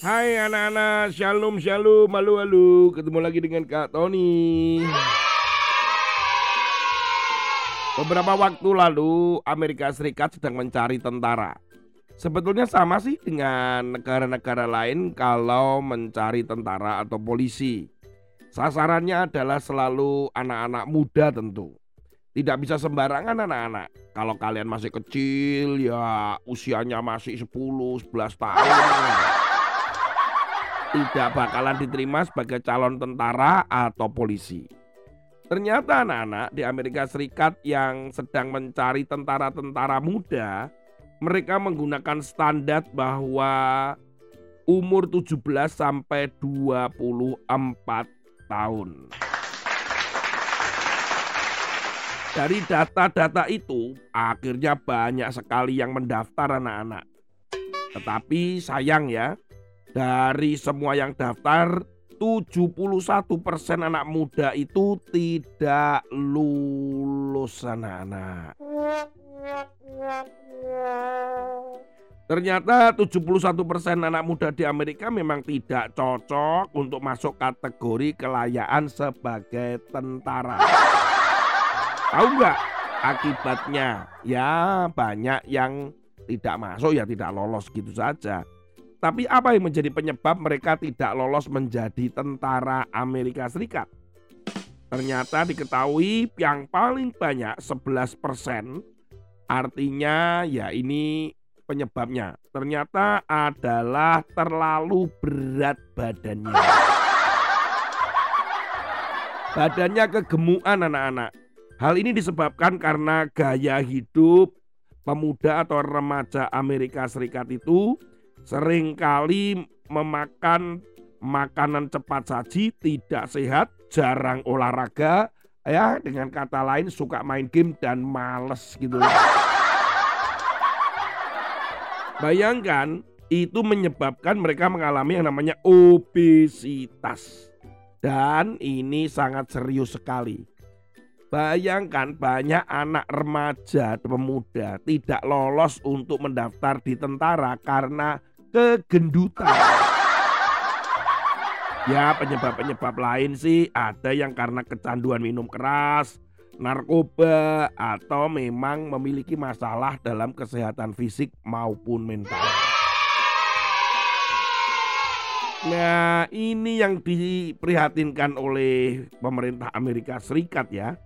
Hai anak-anak, shalom shalom, malu malu. Ketemu lagi dengan Kak Tony. Beberapa waktu lalu Amerika Serikat sedang mencari tentara. Sebetulnya sama sih dengan negara-negara lain kalau mencari tentara atau polisi. Sasarannya adalah selalu anak-anak muda tentu. Tidak bisa sembarangan anak-anak. Kalau kalian masih kecil ya usianya masih 10, 11 tahun tidak bakalan diterima sebagai calon tentara atau polisi. Ternyata anak-anak di Amerika Serikat yang sedang mencari tentara-tentara muda, mereka menggunakan standar bahwa umur 17 sampai 24 tahun. Dari data-data itu, akhirnya banyak sekali yang mendaftar anak-anak. Tetapi sayang ya, dari semua yang daftar, 71% anak muda itu tidak lulus anak-anak. Ternyata 71% anak muda di Amerika memang tidak cocok untuk masuk kategori kelayaan sebagai tentara. Tahu nggak akibatnya? Ya banyak yang tidak masuk ya tidak lolos gitu saja. Tapi apa yang menjadi penyebab mereka tidak lolos menjadi tentara Amerika Serikat? Ternyata diketahui yang paling banyak 11 persen artinya ya ini penyebabnya. Ternyata adalah terlalu berat badannya. Badannya kegemukan anak-anak. Hal ini disebabkan karena gaya hidup pemuda atau remaja Amerika Serikat itu sering kali memakan makanan cepat saji, tidak sehat, jarang olahraga, ya dengan kata lain suka main game dan males gitu. Bayangkan itu menyebabkan mereka mengalami yang namanya obesitas. Dan ini sangat serius sekali. Bayangkan banyak anak remaja pemuda tidak lolos untuk mendaftar di tentara karena kegendutan. Ya penyebab-penyebab lain sih ada yang karena kecanduan minum keras, narkoba, atau memang memiliki masalah dalam kesehatan fisik maupun mental. Nah ini yang diprihatinkan oleh pemerintah Amerika Serikat ya.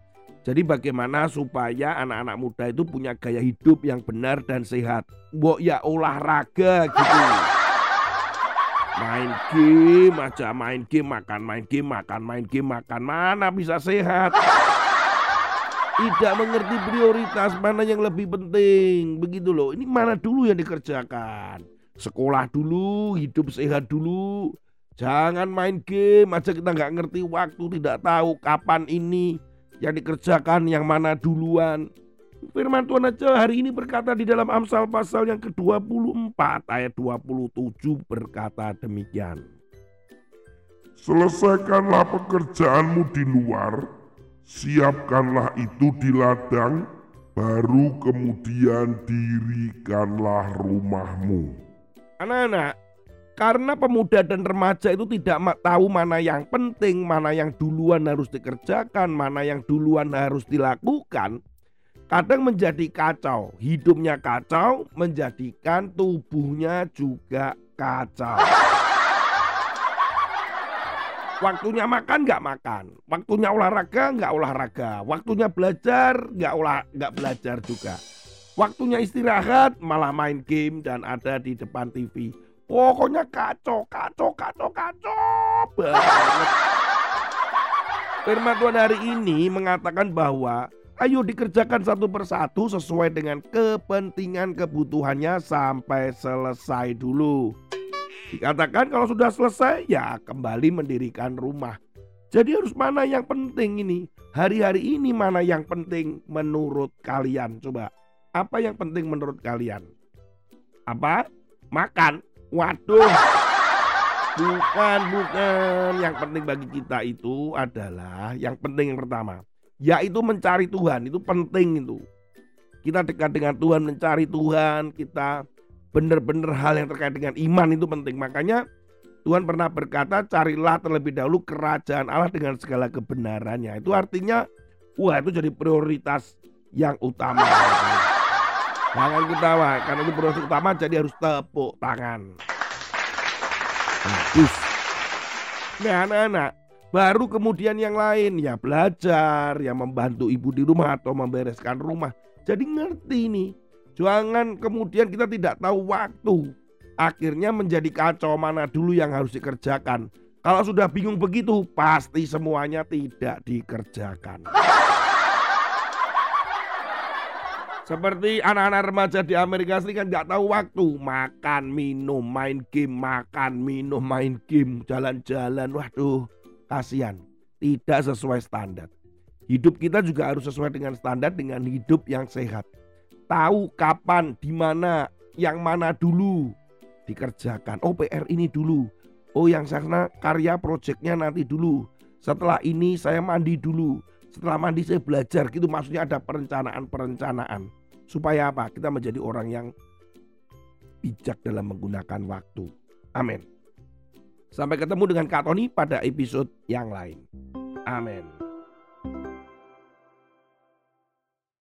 Jadi bagaimana supaya anak-anak muda itu punya gaya hidup yang benar dan sehat. Mbok ya olahraga gitu. Main game aja, main game, makan main game, makan main game, makan mana bisa sehat. Tidak mengerti prioritas mana yang lebih penting. Begitu loh. Ini mana dulu yang dikerjakan. Sekolah dulu, hidup sehat dulu. Jangan main game aja kita nggak ngerti waktu, tidak tahu kapan ini yang dikerjakan yang mana duluan. Firman Tuhan aja hari ini berkata di dalam Amsal pasal yang ke-24 ayat 27 berkata demikian. Selesaikanlah pekerjaanmu di luar, siapkanlah itu di ladang, baru kemudian dirikanlah rumahmu. Anak-anak, karena pemuda dan remaja itu tidak tahu mana yang penting, mana yang duluan harus dikerjakan, mana yang duluan harus dilakukan. Kadang menjadi kacau, hidupnya kacau, menjadikan tubuhnya juga kacau. Waktunya makan nggak makan, waktunya olahraga nggak olahraga, waktunya belajar nggak olah nggak belajar juga. Waktunya istirahat malah main game dan ada di depan TV. Pokoknya kacau, kacau, kacau, kacau banget. Firman Tuhan hari ini mengatakan bahwa ayo dikerjakan satu persatu sesuai dengan kepentingan kebutuhannya sampai selesai dulu. Dikatakan kalau sudah selesai ya kembali mendirikan rumah. Jadi harus mana yang penting ini? Hari-hari ini mana yang penting menurut kalian? Coba. Apa yang penting menurut kalian? Apa? Makan. Waduh. Bukan, bukan. Yang penting bagi kita itu adalah yang penting yang pertama, yaitu mencari Tuhan. Itu penting itu. Kita dekat dengan Tuhan, mencari Tuhan, kita benar-benar hal yang terkait dengan iman itu penting. Makanya Tuhan pernah berkata, carilah terlebih dahulu kerajaan Allah dengan segala kebenarannya. Itu artinya, wah itu jadi prioritas yang utama. Jangan ketawa, karena itu prioritas utama jadi harus tepuk tangan. Bagus. Nah anak-anak, baru kemudian yang lain ya belajar, ya membantu ibu di rumah atau membereskan rumah. Jadi ngerti nih, jangan kemudian kita tidak tahu waktu akhirnya menjadi kacau mana dulu yang harus dikerjakan. Kalau sudah bingung begitu, pasti semuanya tidak dikerjakan. Seperti anak-anak remaja di Amerika Serikat nggak tahu waktu makan, minum, main game, makan, minum, main game, jalan-jalan. Waduh, kasihan. Tidak sesuai standar. Hidup kita juga harus sesuai dengan standar dengan hidup yang sehat. Tahu kapan, di mana, yang mana dulu dikerjakan. Oh ini dulu. Oh yang sana karya proyeknya nanti dulu. Setelah ini saya mandi dulu. Setelah mandi saya belajar gitu maksudnya ada perencanaan-perencanaan. Supaya apa? Kita menjadi orang yang bijak dalam menggunakan waktu. Amin. Sampai ketemu dengan Kak Tony pada episode yang lain. Amin.